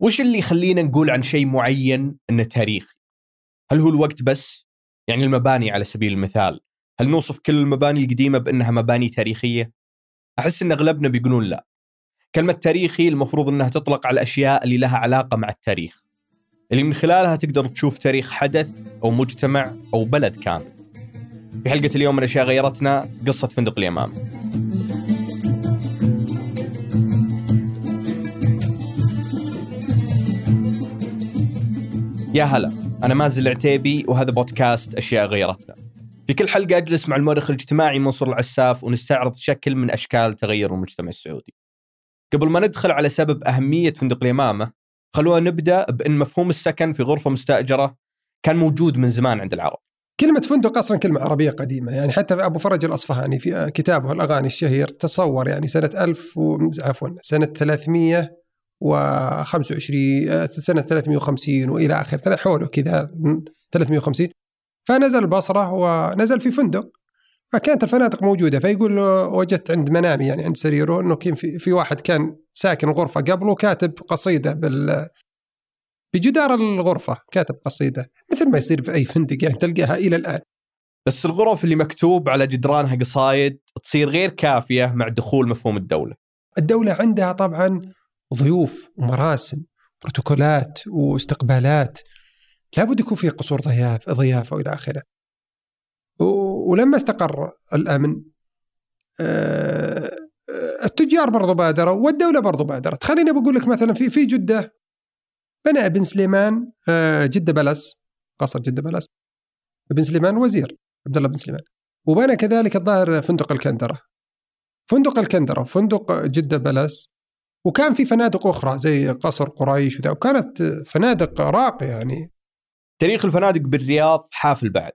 وش اللي يخلينا نقول عن شيء معين إنه تاريخي؟ هل هو الوقت بس؟ يعني المباني على سبيل المثال، هل نوصف كل المباني القديمة بأنها مباني تاريخية؟ أحس إن أغلبنا بيقولون لا. كلمة تاريخي المفروض إنها تطلق على الأشياء اللي لها علاقة مع التاريخ. اللي من خلالها تقدر تشوف تاريخ حدث أو مجتمع أو بلد كامل. في حلقة اليوم من أشياء غيرتنا قصة فندق اليمامه. يا هلا أنا مازن العتيبي وهذا بودكاست أشياء غيرتنا. في كل حلقة أجلس مع المؤرخ الاجتماعي منصور العساف ونستعرض شكل من أشكال تغير المجتمع السعودي. قبل ما ندخل على سبب أهمية فندق اليمامة خلونا نبدأ بأن مفهوم السكن في غرفة مستأجرة كان موجود من زمان عند العرب. كلمة فندق أصلا كلمة عربية قديمة يعني حتى أبو فرج الأصفهاني في كتابه الأغاني الشهير تصور يعني سنة 1000 عفوا سنة 300 و25 سنة 350 وإلى اخره حوله كذا 350 فنزل البصرة ونزل في فندق. فكانت الفنادق موجودة فيقول له وجدت عند منامي يعني عند سريره إنه كان في, في واحد كان ساكن الغرفه قبله كاتب قصيدة بال بجدار الغرفة كاتب قصيدة. مثل ما يصير في أي فندق يعني تلقاها إلى الآن. بس الغرف اللي مكتوب على جدرانها قصايد تصير غير كافية مع دخول مفهوم الدولة. الدولة عندها طبعا ضيوف ومراسم بروتوكولات واستقبالات. لابد يكون في قصور ضيافه ضيافة وإلى آخره. ولما استقر الأمن آه، التجار برضو بادروا والدولة برضو بادرت، خليني بقول لك مثلا في في جدة بنى ابن سليمان آه، جدة Palace قصر جدة Palace ابن سليمان وزير عبد الله بن سليمان. وبنى كذلك الظاهر فندق الكندرة. فندق الكندرة وفندق جدة بلس وكان في فنادق أخرى زي قصر قريش وده وكانت فنادق راقية يعني. تاريخ الفنادق بالرياض حافل بعد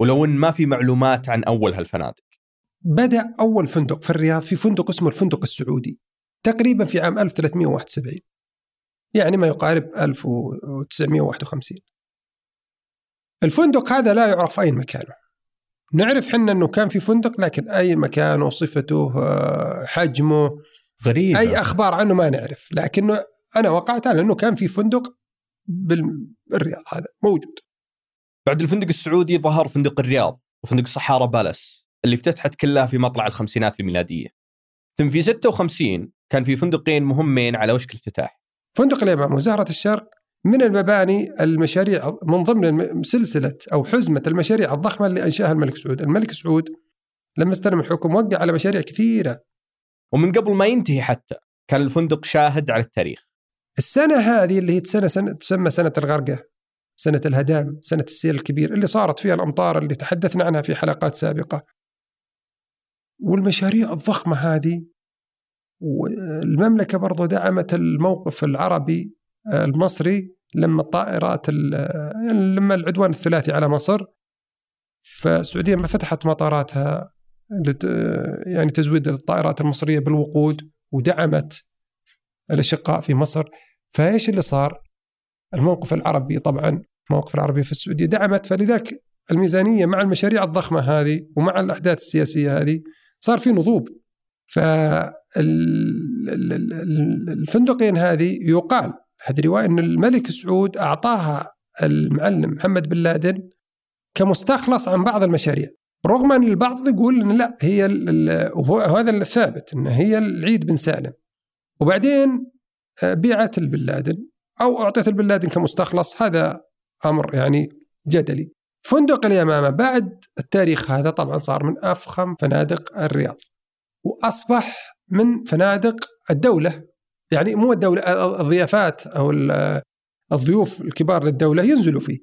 ولو إن ما في معلومات عن أول هالفنادق. بدأ أول فندق في الرياض في فندق اسمه الفندق السعودي تقريبا في عام 1371 يعني ما يقارب 1951 الفندق هذا لا يعرف اين مكانه نعرف حنا إنه كان في فندق لكن أي مكانه صفته آه، حجمه غريبة. أي أخبار عنه ما نعرف لكنه أنا وقعت على إنه كان في فندق بالرياض هذا موجود. بعد الفندق السعودي ظهر فندق الرياض وفندق صحارى بالاس اللي افتتحت كلها في مطلع الخمسينات الميلادية. ثم في 56 كان في فندقين مهمين على وشك الافتتاح. فندق اليمام وزهرة الشرق من المباني المشاريع من ضمن سلسلة أو حزمة المشاريع الضخمة اللي أنشأها الملك سعود. الملك سعود لما استلم الحكم وقع على مشاريع كثيرة. ومن قبل ما ينتهي حتى كان الفندق شاهد على التاريخ. السنة هذه اللي هي سنة, سنة تسمى سنة الغرقة سنة الهدام سنة السيل الكبير اللي صارت فيها الأمطار اللي تحدثنا عنها في حلقات سابقة. والمشاريع الضخمة هذه والمملكة برضو دعمت الموقف العربي آه، المصري لما الطائرات يعني لما العدوان الثلاثي على مصر فالسعودية ما فتحت مطاراتها. يعني تزويد الطائرات المصرية بالوقود ودعمت الأشقاء في مصر. فإيش اللي صار؟ الموقف العربي طبعا الموقف العربي في السعودية دعمت. فلذلك الميزانية مع المشاريع الضخمة هذه ومع الأحداث السياسية هذه صار في نضوب. فالفندقين هذه يقال هذه رواية إن الملك سعود أعطاها المعلم محمد بن لادن كمستخلص عن بعض المشاريع. رغم أن البعض يقول إن لا هي وهذا الثابت إن هي العيد بن سالم. وبعدين آه، بيعت البن لادن أو أعطيت البن لادن كمستخلص هذا أمر يعني جدلي. فندق اليمامة بعد التاريخ هذا طبعا صار من أفخم فنادق الرياض. وأصبح من فنادق الدولة. يعني مو الدولة الضيافات أو الضيوف الكبار للدولة ينزلوا فيه.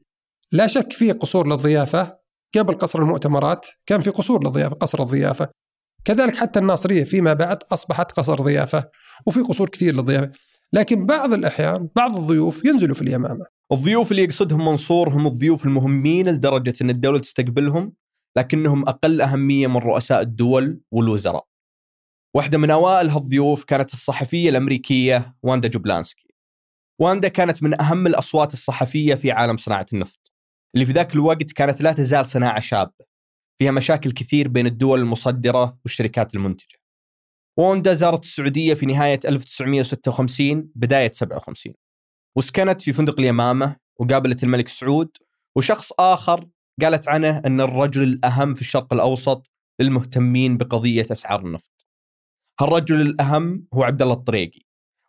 لا شك فيه قصور للضيافة. قبل قصر المؤتمرات كان في قصور للضيافه قصر الضيافة كذلك حتى الناصرية فيما بعد أصبحت قصر ضيافة وفي قصور كثير للضيافة لكن بعض الأحيان بعض الضيوف ينزلوا في اليمامة الضيوف اللي يقصدهم منصور هم الضيوف المهمين لدرجة أن الدولة تستقبلهم لكنهم أقل أهمية من رؤساء الدول والوزراء. واحدة من أوائل هالضيوف كانت الصحفية الأمريكية واندا جوبلانسكي. واندا كانت من أهم الأصوات الصحفية في عالم صناعة النفط. اللي في ذاك الوقت كانت لا تزال صناعة شابة فيها مشاكل كثير بين الدول المصدرة والشركات المنتجة. ووندا زارت السعودية في نهاية 1956 بداية 57 وسكنت في فندق اليمامة وقابلت الملك سعود وشخص آخر قالت عنه أن الرجل الأهم في الشرق الأوسط للمهتمين بقضية أسعار النفط. هالرجل الأهم هو عبد الله الطريقي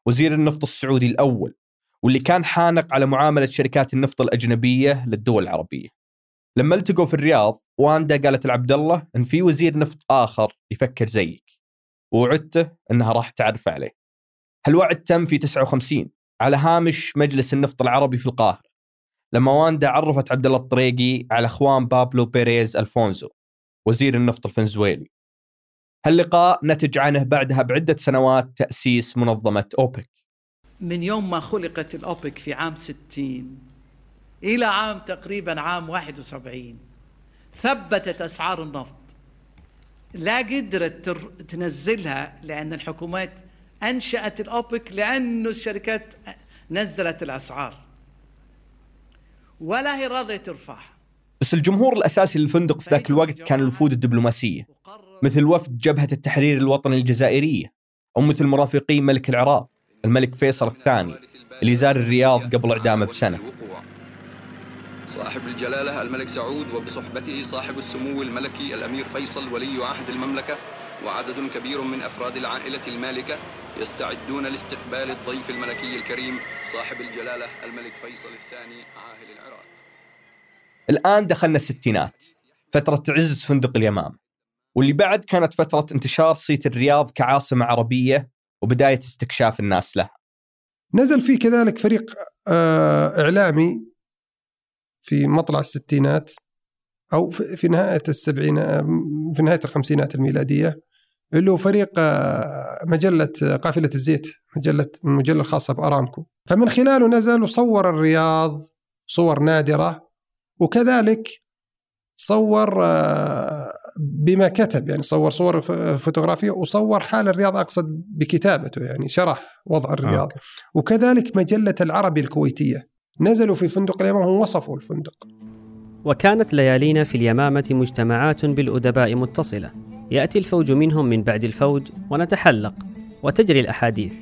وزير النفط السعودي الأول. واللي كان حانق على معاملة شركات النفط الأجنبية للدول العربية لما التقوا في الرياض واندا قالت لعبد الله إن في وزير نفط آخر يفكر زيك ووعدته إنها راح تعرف عليه. هالوعد تم في 59 على هامش مجلس النفط العربي في القاهرة. لما واندا عرفت عبد الله الطريقي على أخوان بابلو بيريز ألفونزو وزير النفط الفنزويلي. هاللقاء نتج عنه بعدها بعدة سنوات تأسيس منظمة أوبك. من يوم ما خلقت الأوبك في عام 60 إلى عام تقريبا عام 71 ثبتت أسعار النفط. لا قدرت تنزلها لأن الحكومات أنشأت الأوبك لأنه الشركات نزلت الأسعار. ولا هي راضية ترفعها. بس الجمهور الأساسي للفندق في ذاك الوقت كان الوفود الدبلوماسية مثل وفد جبهة التحرير الوطني الجزائرية أو مثل مرافقي ملك العراق. الملك فيصل الثاني اللي زار الرياض قبل إعدامه بسنة. صاحب الجلالة الملك سعود وبصحبته صاحب السمو الملكي الأمير فيصل ولي عهد المملكة وعدد كبير من أفراد العائلة المالكة يستعدون لاستقبال الضيف الملكي الكريم صاحب الجلالة الملك فيصل الثاني عاهل العراق. الآن دخلنا الستينات فترة عز فندق اليمام واللي بعد كانت فترة انتشار صيت الرياض كعاصمة عربية وبداية استكشاف الناس لها نزل فيه كذلك فريق آه، إعلامي في مطلع الستينات أو في نهاية السبعينات في نهاية الخمسينات الميلادية اللي هو فريق آه، مجلة قافلة الزيت مجلة المجله الخاصة بأرامكو. فمن خلاله نزل وصور الرياض صور نادرة وكذلك صور آه، بما كتب يعني صور صور فوتوغرافية وصور حال الرياض أقصد بكتابته يعني شرح وضع الرياض. آه. وكذلك مجلة العربي الكويتية. نزلوا في فندق اليمامة ووصفوا الفندق. وكانت ليالينا في اليمامة مجتمعات بالأدباء متصلة. يأتي الفوج منهم من بعد الفوج ونتحلق وتجري الأحاديث.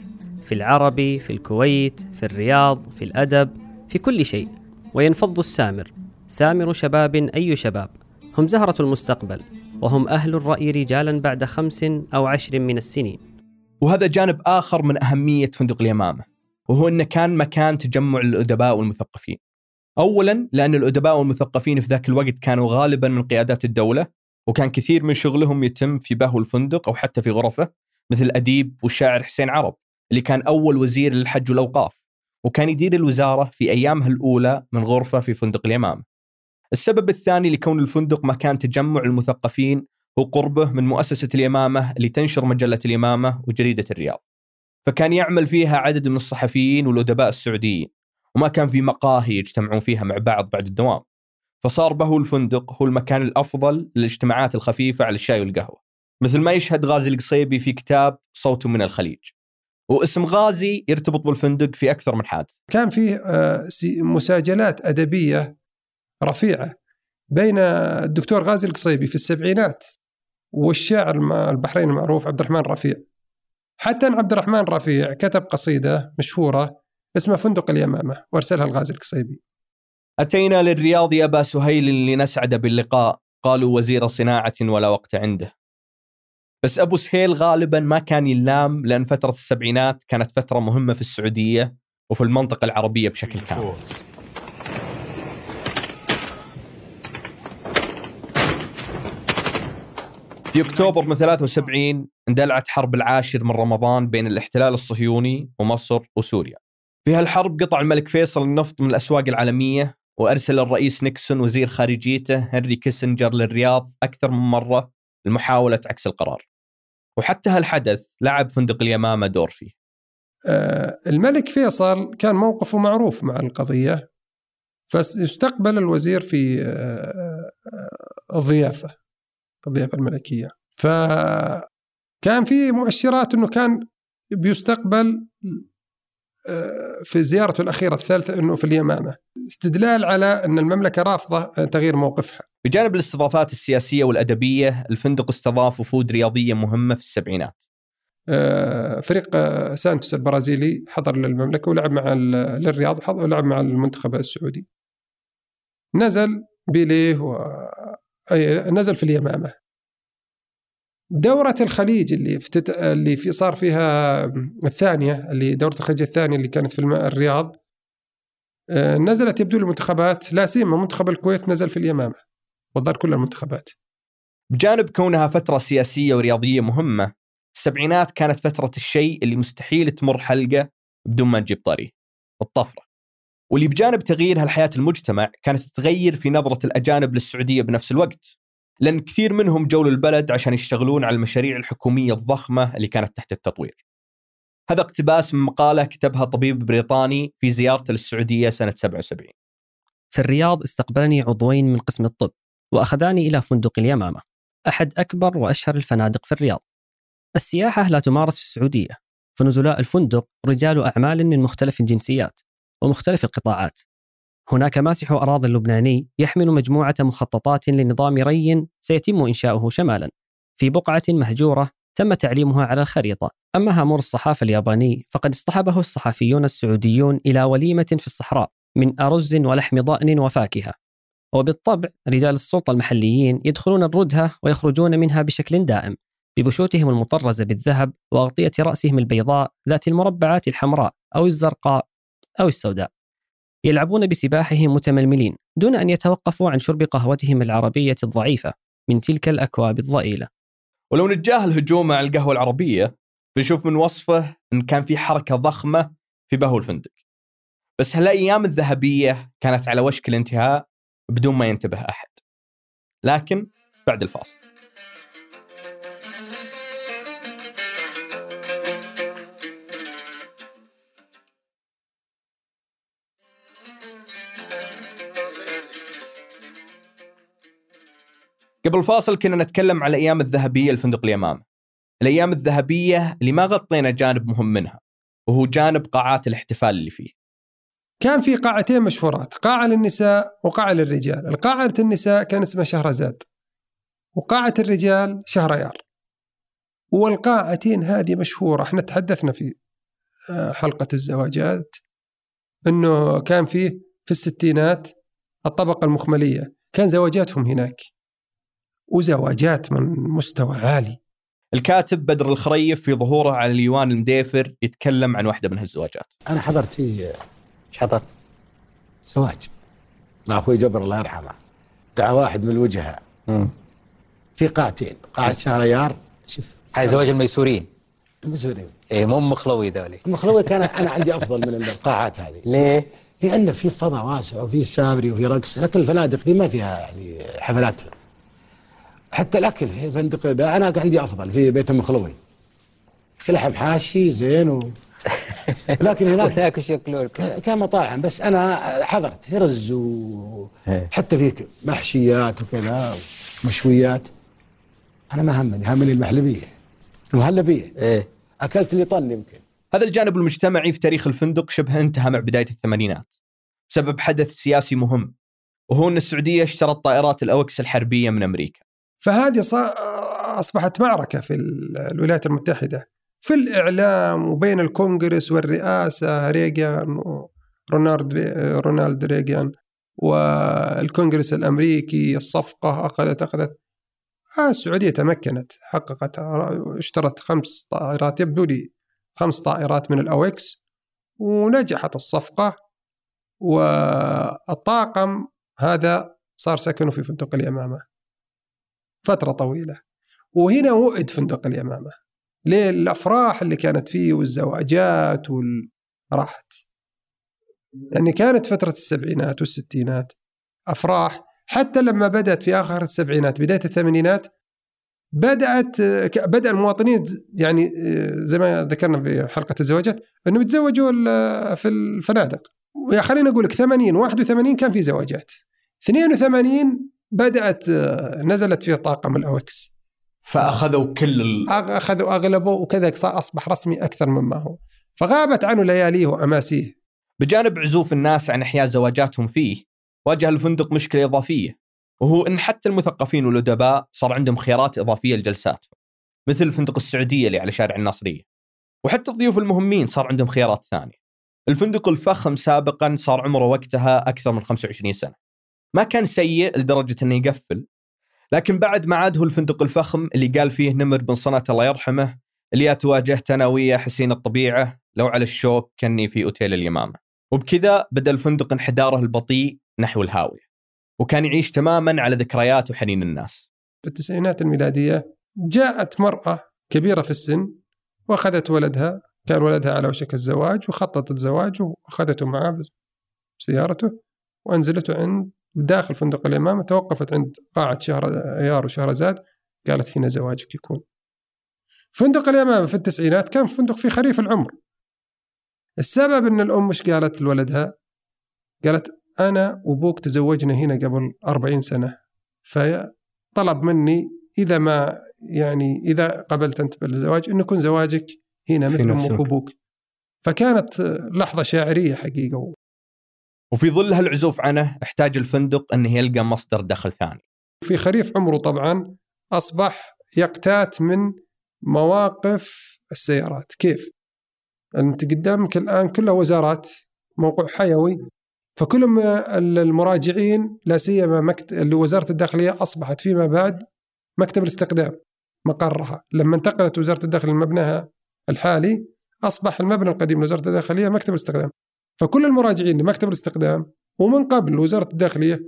في العربي في الكويت في الرياض في الأدب في كل شيء. وينفض السامر. سامر شباب أي شباب؟ هم زهرة المستقبل. وهم أهل الرأي رجالا بعد خمس أو عشر من السنين وهذا جانب آخر من أهمية فندق اليمامة وهو إنه كان مكان تجمع الأدباء والمثقفين. اولا لأن الأدباء والمثقفين في ذاك الوقت كانوا غالبا من قيادات الدولة وكان كثير من شغلهم يتم في بهو الفندق أو حتى في غرفة مثل الاديب والشاعر حسين عرب اللي كان أول وزير للحج والأوقاف وكان يدير الوزارة في أيامها الأولى من غرفة في فندق اليمامة. السبب الثاني لكون الفندق مكان تجمع المثقفين هو قربه من مؤسسة اليمامة اللي تنشر مجلة اليمامة وجريدة الرياض. فكان يعمل فيها عدد من الصحفيين والأدباء السعوديين وما كان في مقاهي يجتمعون فيها مع بعض بعد الدوام. فصار بهو الفندق هو المكان الأفضل للاجتماعات الخفيفة على الشاي والقهوة. مثل ما يشهد غازي القصيبي في كتاب صوت من الخليج. واسم غازي يرتبط بالفندق في أكثر من حادث كان فيه آه، مساجلات أدبية رفيعة بين الدكتور غازي القصيبي في السبعينات والشاعر البحريني المعروف عبد الرحمن رفيع. حتى أن عبد الرحمن رفيع كتب قصيدة مشهورة اسمها فندق اليمامة وأرسلها الغازي القصيبي. أتينا للرياض يا أبا سهيل لنسعد باللقاء قالوا وزير صناعة ولا وقت عنده. بس أبو سهيل غالبا ما كان يلام لأن فترة السبعينات كانت فترة مهمة في السعودية وفي المنطقة العربية بشكل كامل. في أكتوبر من 73 اندلعت حرب العاشر من رمضان بين الاحتلال الصهيوني ومصر وسوريا. في هالحرب قطع الملك فيصل النفط من الأسواق العالمية وأرسل الرئيس نيكسون وزير خارجيته هنري كيسنجر للرياض أكثر من مرة لمحاولة عكس القرار. وحتى هالحدث لعب فندق اليمامة دور فيه. آه الملك فيصل كان موقفه معروف مع القضية فاستقبل الوزير في آه آه الضيافه الضيافه الملكية. فكان في مؤشرات إنه كان بيستقبل آه، في زيارته الأخيرة الثالثة أنه في اليمامة. استدلال على أن المملكة رافضة تغيير موقفها. بجانب الاستضافات السياسية والأدبية الفندق استضاف وفود رياضية مهمة في السبعينات. آه، فريق آه، سانتوس البرازيلي حضر للمملكة ولعب مع للرياض ولعب مع المنتخب السعودي. نزل بيليه نزل في اليمامة. دورة الخليج اللي افتت... اللي في صار فيها الثانية اللي دورة الخليج الثانية اللي كانت في. الرياض. آه، نزلت يبدو المنتخبات لا سيما منتخب الكويت نزل في اليمامة والظاهر كل المنتخبات. بجانب كونها فترة سياسية ورياضية مهمة السبعينات كانت فترة الشيء اللي مستحيل تمر حلقة بدون ما نجيب طريه الطفرة. واللي بجانب تغيير هالحياة المجتمع كانت تغير في نظرة الأجانب للسعودية بنفس الوقت لأن كثير منهم جو للبلد عشان يشتغلون على المشاريع الحكومية الضخمة اللي كانت تحت التطوير. هذا اقتباس من مقالة كتبها طبيب بريطاني في زيارته للسعودية سنة 77 في الرياض استقبلني عضوين من قسم الطب وأخذاني إلى فندق اليمامة أحد أكبر وأشهر الفنادق في الرياض. السياحة لا تمارس في السعودية فنزلاء الفندق رجال أعمال من مختلف الجنسيات. ومختلف القطاعات. هناك ماسح أراضي اللبناني يحمل مجموعة مخططات لنظام ري سيتم إنشاؤه شمالا. في بقعة مهجورة تم تعليمها على الخريطة. أما هامور الصحافة الياباني فقد اصطحبه الصحفيون السعوديون إلى وليمة في الصحراء من أرز ولحم ضأن وفاكهة. وبالطبع رجال السلطة المحليين يدخلون الردهة ويخرجون منها بشكل دائم ببشوتهم المطرزة بالذهب وأغطية رأسهم البيضاء ذات المربعات الحمراء أو الزرقاء أو السوداء. يلعبون بسباحهم متململين دون أن يتوقفوا عن شرب قهوتهم العربية الضعيفة من تلك الأكواب الضئيلة. ولو نتجاهل هجومه على القهوة العربية بنشوف من وصفه أن كان في حركة ضخمة في بهو الفندق. بس هالأيام الذهبية كانت على وشك الانتهاء؟ بدون ما ينتبه أحد. لكن بعد الفاصل. قبل الفاصل كنا نتكلم على الأيام الذهبية لفندق اليمامة. الأيام الذهبية اللي ما غطينا جانب مهم منها وهو جانب قاعات الاحتفال اللي فيه. كان في قاعتين مشهورات قاعة للنساء وقاعة للرجال. القاعة النساء كان اسمها شهرزاد وقاعة الرجال شهريار والقاعتين هذه مشهورة إحنا تحدثنا في آه، حلقة الزواجات إنه كان فيه في الستينات الطبقة المخملية. كان زواجاتهم هناك. وزواجات من مستوى عالي. الكاتب بدر الخريف في ظهوره على اليوان المديفر يتكلم عن واحدة من هالزواجات. أنا حضرت في إيش حضرت؟ زواج. مع أخوي جبر الله يرحمه. دعا واحد من الوجهاء في قاعتين. قاعة شهريار شوف. هاي زواج الميسورين المسؤولين إيه مو مخلوي ذولي. المخلوي كان أنا عندي أفضل من القاعات هذه. ليه؟ لأن في فضاء واسع وفي سابري وفي رقص. لكن الفنادق دي ما فيها يعني حفلات. حتى الأكل في فندق أنا عندي أفضل في بيت المخلوي في لحم حاشي زين و... لكن هناك وذاك وش ياكلون؟ كان مطاعم بس أنا حضرت في رز. وحتى في محشيات وكذا مشويات. أنا ما همني همني المحلبية. المهلبيه إيه. أكلت لي طن يمكن. هذا الجانب المجتمعي في تاريخ الفندق شبه انتهى مع بداية الثمانينات. بسبب حدث سياسي مهم وهو أن السعودية اشترت طائرات الأوكس الحربية من أمريكا. فهذه أصبحت معركة في ال- الولايات المتحدة في الإعلام وبين الكونغرس والرئاسة ريغان ورونالد ري- رونالد ريغان والكونغرس الأمريكي الصفقة أخذت أخذت. السعودية تمكنت حققت اشترت خمس طائرات يبدو لي خمس طائرات من ال AWACS ونجحت الصفقة والطاقم هذا صار سكنه في فندق اليمامة. فترة طويلة. وهنا وئد فندق اليمامة. ليه؟ الأفراح اللي كانت فيه والزواجات وال... راحت يعني كانت فترة السبعينات والستينات أفراح. حتى لما بدأت في آخر السبعينات بداية الثمانينات بدأت بدأ المواطنين يعني زي ما ذكرنا في حلقة الزواجات أنهم يتزوجوا في الفنادق. ويا خليني أقول لك 80 81 كان في زواجات. 82 بدأت آه، نزلت فيه طاقم الأوكس. فأخذوا كل ال... أخذوا أغلبه وكذا أصبح رسمي أكثر مما هو. فغابت عنه لياليه وأماسيه. بجانب عزوف الناس عن إحياء زواجاتهم فيه واجه الفندق مشكلة إضافية وهو أن حتى المثقفين والأدباء صار عندهم خيارات إضافية لجلساتهم مثل فندق السعودية اللي على شارع الناصرية. وحتى الضيوف المهمين صار عندهم خيارات ثانية. الفندق الفخم سابقا صار عمره وقتها أكثر من 25 سنة. ما كان سيء لدرجة إنه يقفل. لكن بعد ما عاد هو الفندق الفخم اللي قال فيه نمر بن صنعة الله يرحمه اللي تواجهت أنا وياه حسين الطبيعة لو على الشوك كني في أوتيل اليمامة. وبكذا بدأ الفندق انحداره البطيء نحو الهاوية. وكان يعيش تماما على ذكريات وحنين الناس. في التسعينات الميلادية جاءت مرأة كبيرة في السن وأخذت ولدها كان ولدها على وشك الزواج وخططت زواجه وأخذته معاه بسيارته وأنزلته عند داخل فندق اليمامة توقفت عند قاعة شهريار وشهرزاد قالت هنا زواجك يكون. فندق اليمامة في التسعينات كان فندق في خريف العمر. السبب إن الأم مش قالت لولدها؟ قالت أنا وأبوك تزوجنا هنا قبل 40 سنة فطلب مني إذا ما يعني إذا قبلت أنت بالزواج انه يكون زواجك هنا مثل المكان. وأبوك. فكانت لحظة شاعرية حقيقة وفي ظل هالعزوف عنه احتاج الفندق انه يلقى مصدر دخل ثاني. في خريف عمره طبعا أصبح يقتات من مواقف السيارات. كيف؟ أنت قدامك الآن كلها وزارات موقع حيوي فكل ما المراجعين لا سيما مكت... اللي وزارة الداخلية أصبحت فيما بعد مكتب الاستقدام مقرها. لما انتقلت وزارة الداخليه لمبناها الحالي أصبح المبنى القديم لوزارة الداخلية مكتب الاستقدام. فكل المراجعين لمكتب الاستقدام ومن قبل وزارة الداخلية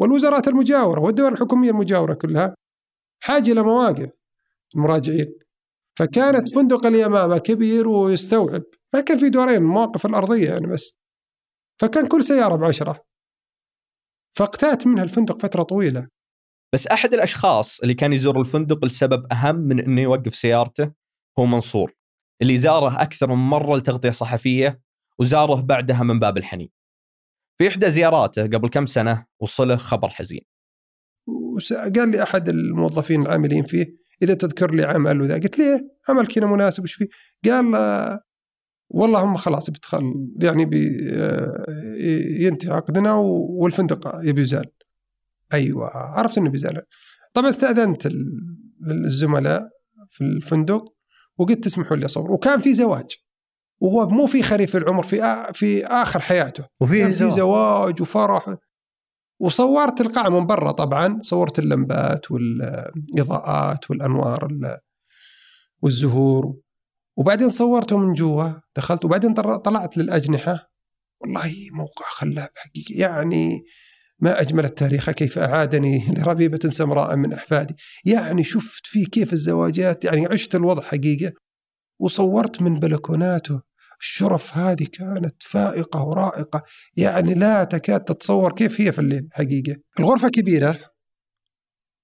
والوزارات المجاورة والدول الحكومية المجاورة كلها حاجة إلى مواقف المراجعين. فكانت فندق اليمامة كبير ويستوعب ما كان في دورين المواقف الأرضية يعني بس. فكان كل سيارة بعشرة. فاقتات منها الفندق فترة طويلة. بس أحد الأشخاص اللي كان يزور الفندق لسبب أهم من إنه يوقف سيارته هو منصور اللي زاره أكثر من مرة لتغطية صحفية وزاره بعدها من باب الحنين. في إحدى زياراته قبل كم سنة وصله خبر حزين. قال لي أحد الموظفين العاملين فيه إذا تذكر لي عمل وذا قلت ليه عملك هنا مناسب وش فيه؟ قال آه، والله هم خلاص بيتخل يعني بي آه، ينتهي عقدنا والفندق يبي يزال أيوه عرفت إنه بيزال طبعا استأذنت ال- الزملاء في الفندق وقلت تسمحوا لي أصور وكان في زواج وهو مو في خريف العمر في في آخر حياته. وفيه كان في زواج. وفرح. وصورت القاعة من برا طبعا صورت اللمبات والإضاءات والأنوار ال- والزهور. وبعدين صورته من جوا دخلت وبعدين طلعت للأجنحة. والله موقع خلاب حقيقي يعني ما أجمل التاريخ كيف أعادني لربيبة سمراء من أحفادي. يعني شفت فيه كيف الزواجات يعني عشت الوضع حقيقة. وصورت من بلكوناته. الشرف هذه كانت فائقة ورائقة. يعني لا تكاد تتصور كيف هي في الليل حقيقة. الغرفة كبيرة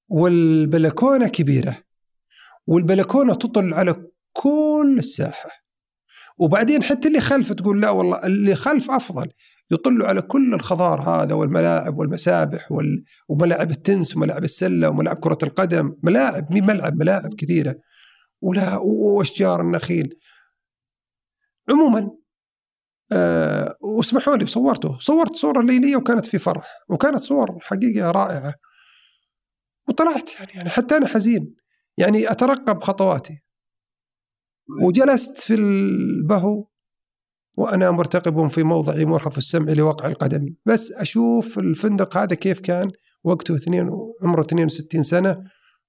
والبلكونة كبيرة. والبلكونة تطل على كل الساحة. وبعدين حتى اللي خلف تقول لا والله اللي خلف أفضل. يطلوا على كل الخضار هذا والملاعب والمسابح وال... وملاعب التنس وملاعب السلة وملاعب كرة القدم. ملاعب مي ملعب ملاعب كثيرة. ولا واشجار النخيل؟ عموما آه واسمحوا لي صورته. صورت صورة ليلية وكانت في فرح وكانت صور حقيقة رائعة. وطلعت يعني, يعني حتى أنا حزين. يعني أترقب خطواتي. وجلست في البهو وأنا مرتقب في موضعي مرخف السمع لوقع القدم. بس أشوف الفندق هذا كيف كان وقته اثنين عمره 62 سنة.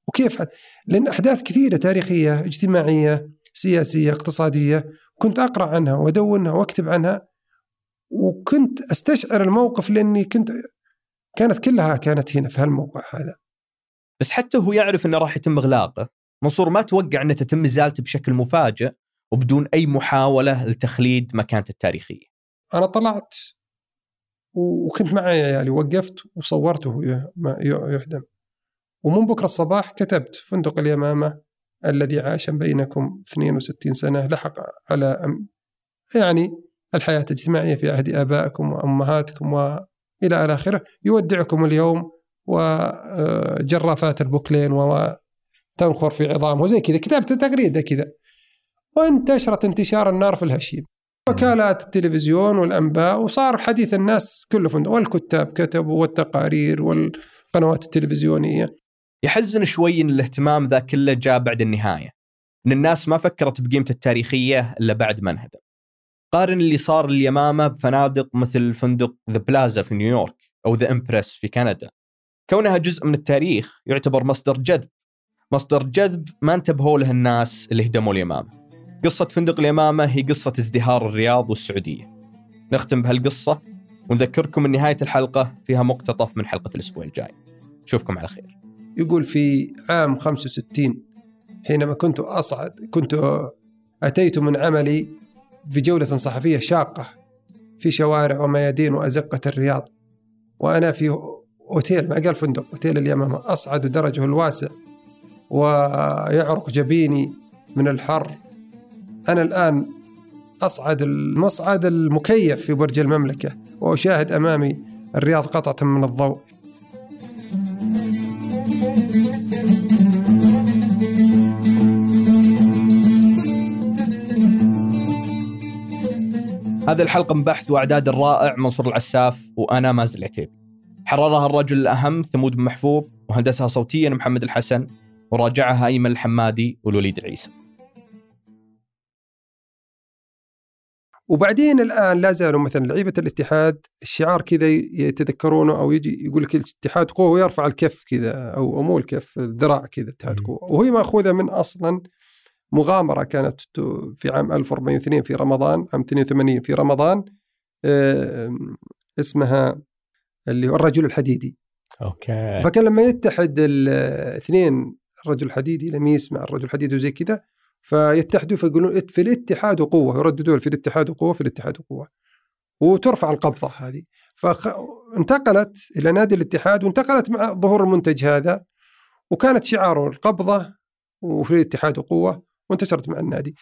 وكيف لأن أحداث كثيرة تاريخية اجتماعية. سياسية اقتصادية. كنت أقرأ عنها وأدونها وأكتب عنها. وكنت أستشعر الموقف لأني كنت كانت كلها كانت هنا في هالموقع هذا. بس حتى هو يعرف إنه راح يتم إغلاقه، منصور ما توقع إنه تتم إزالته بشكل مفاجئ وبدون أي محاولة لتخليد مكانته التاريخية. أنا طلعت وكنت معي عيالي وقفت وصورته يهدم ومن بكرة الصباح كتبت فندق اليمامة الذي عاش بينكم 62 سنة لحق على يعني الحياة الاجتماعية في عهد آبائكم وأمهاتكم وإلى إلى آخره. يودعكم اليوم وجرافات البوكلين وتنخر في عظامه وزي كذا كتبت تغريدة كذا. وانتشرت انتشار النار في الهشيم. وكالات التلفزيون والأنباء وصار حديث الناس كله فندق والكتاب كتبوا والتقارير والقنوات التلفزيونية. يحزن شوي إن الاهتمام ذا كله جاء بعد النهاية. إن الناس ما فكرت بقيمته التاريخية إلا بعد ما انهدم. قارن اللي صار اليمامه بفنادق مثل فندق The Plaza في نيويورك أو The Empress في كندا. كونها جزء من التاريخ يعتبر مصدر جذب. مصدر جذب ما انتبهوا له الناس اللي هدموا اليمامة. قصة فندق اليمامة هي قصة ازدهار الرياض والسعودية. نختم بهالقصة ونذكركم إن نهاية الحلقة فيها مقتطف من حلقة الأسبوع الجاي. نشوفكم على خير. يقول في عام 65 حينما كنت أصعد كنت أتيت من عملي في جولة صحفية شاقة في شوارع وميادين وأزقة الرياض وأنا في أوتيل ما قال فندق أوتيل اليمامة أصعد درجه الواسع ويعرق جبيني من الحر. أنا الآن أصعد المصعد المكيف في برج المملكة وأشاهد أمامي الرياض قطعة من الضوء. هذه الحلقة من بحث وإعداد الرائع منصور العساف وأنا مازن العتيبي. حررها الرجل الأهم ثمود بن محفوظ وهندسها صوتيا محمد الحسن وراجعها أيمن الحمادي والوليد العيسى. وبعدين الآن لا زالوا مثلا لعيبة الاتحاد الشعار كذا يتذكرونه أو يجي يقول لك الاتحاد قوة ويرفع الكف كذا أو مو الكف الذراع كذا اتحاد قوة. وهي مأخوذة من أصلا مغامرة كانت في عام 1402 في رمضان عام 82 في رمضان اسمها اللي هو الرجل الحديدي. أوكي. فكان لما يتحد الاثنين الرجل الحديدي لميس مع الرجل الحديدي وزي كذا فيتحدوا فيقولون في الاتحاد قوة يرددون في الاتحاد قوة في الاتحاد قوة. وترفع القبضة هذه. فانتقلت إلى نادي الاتحاد وانتقلت مع ظهور المنتج هذا. وكانت شعاره القبضة وفي الاتحاد قوة وانتشرت مع النادي.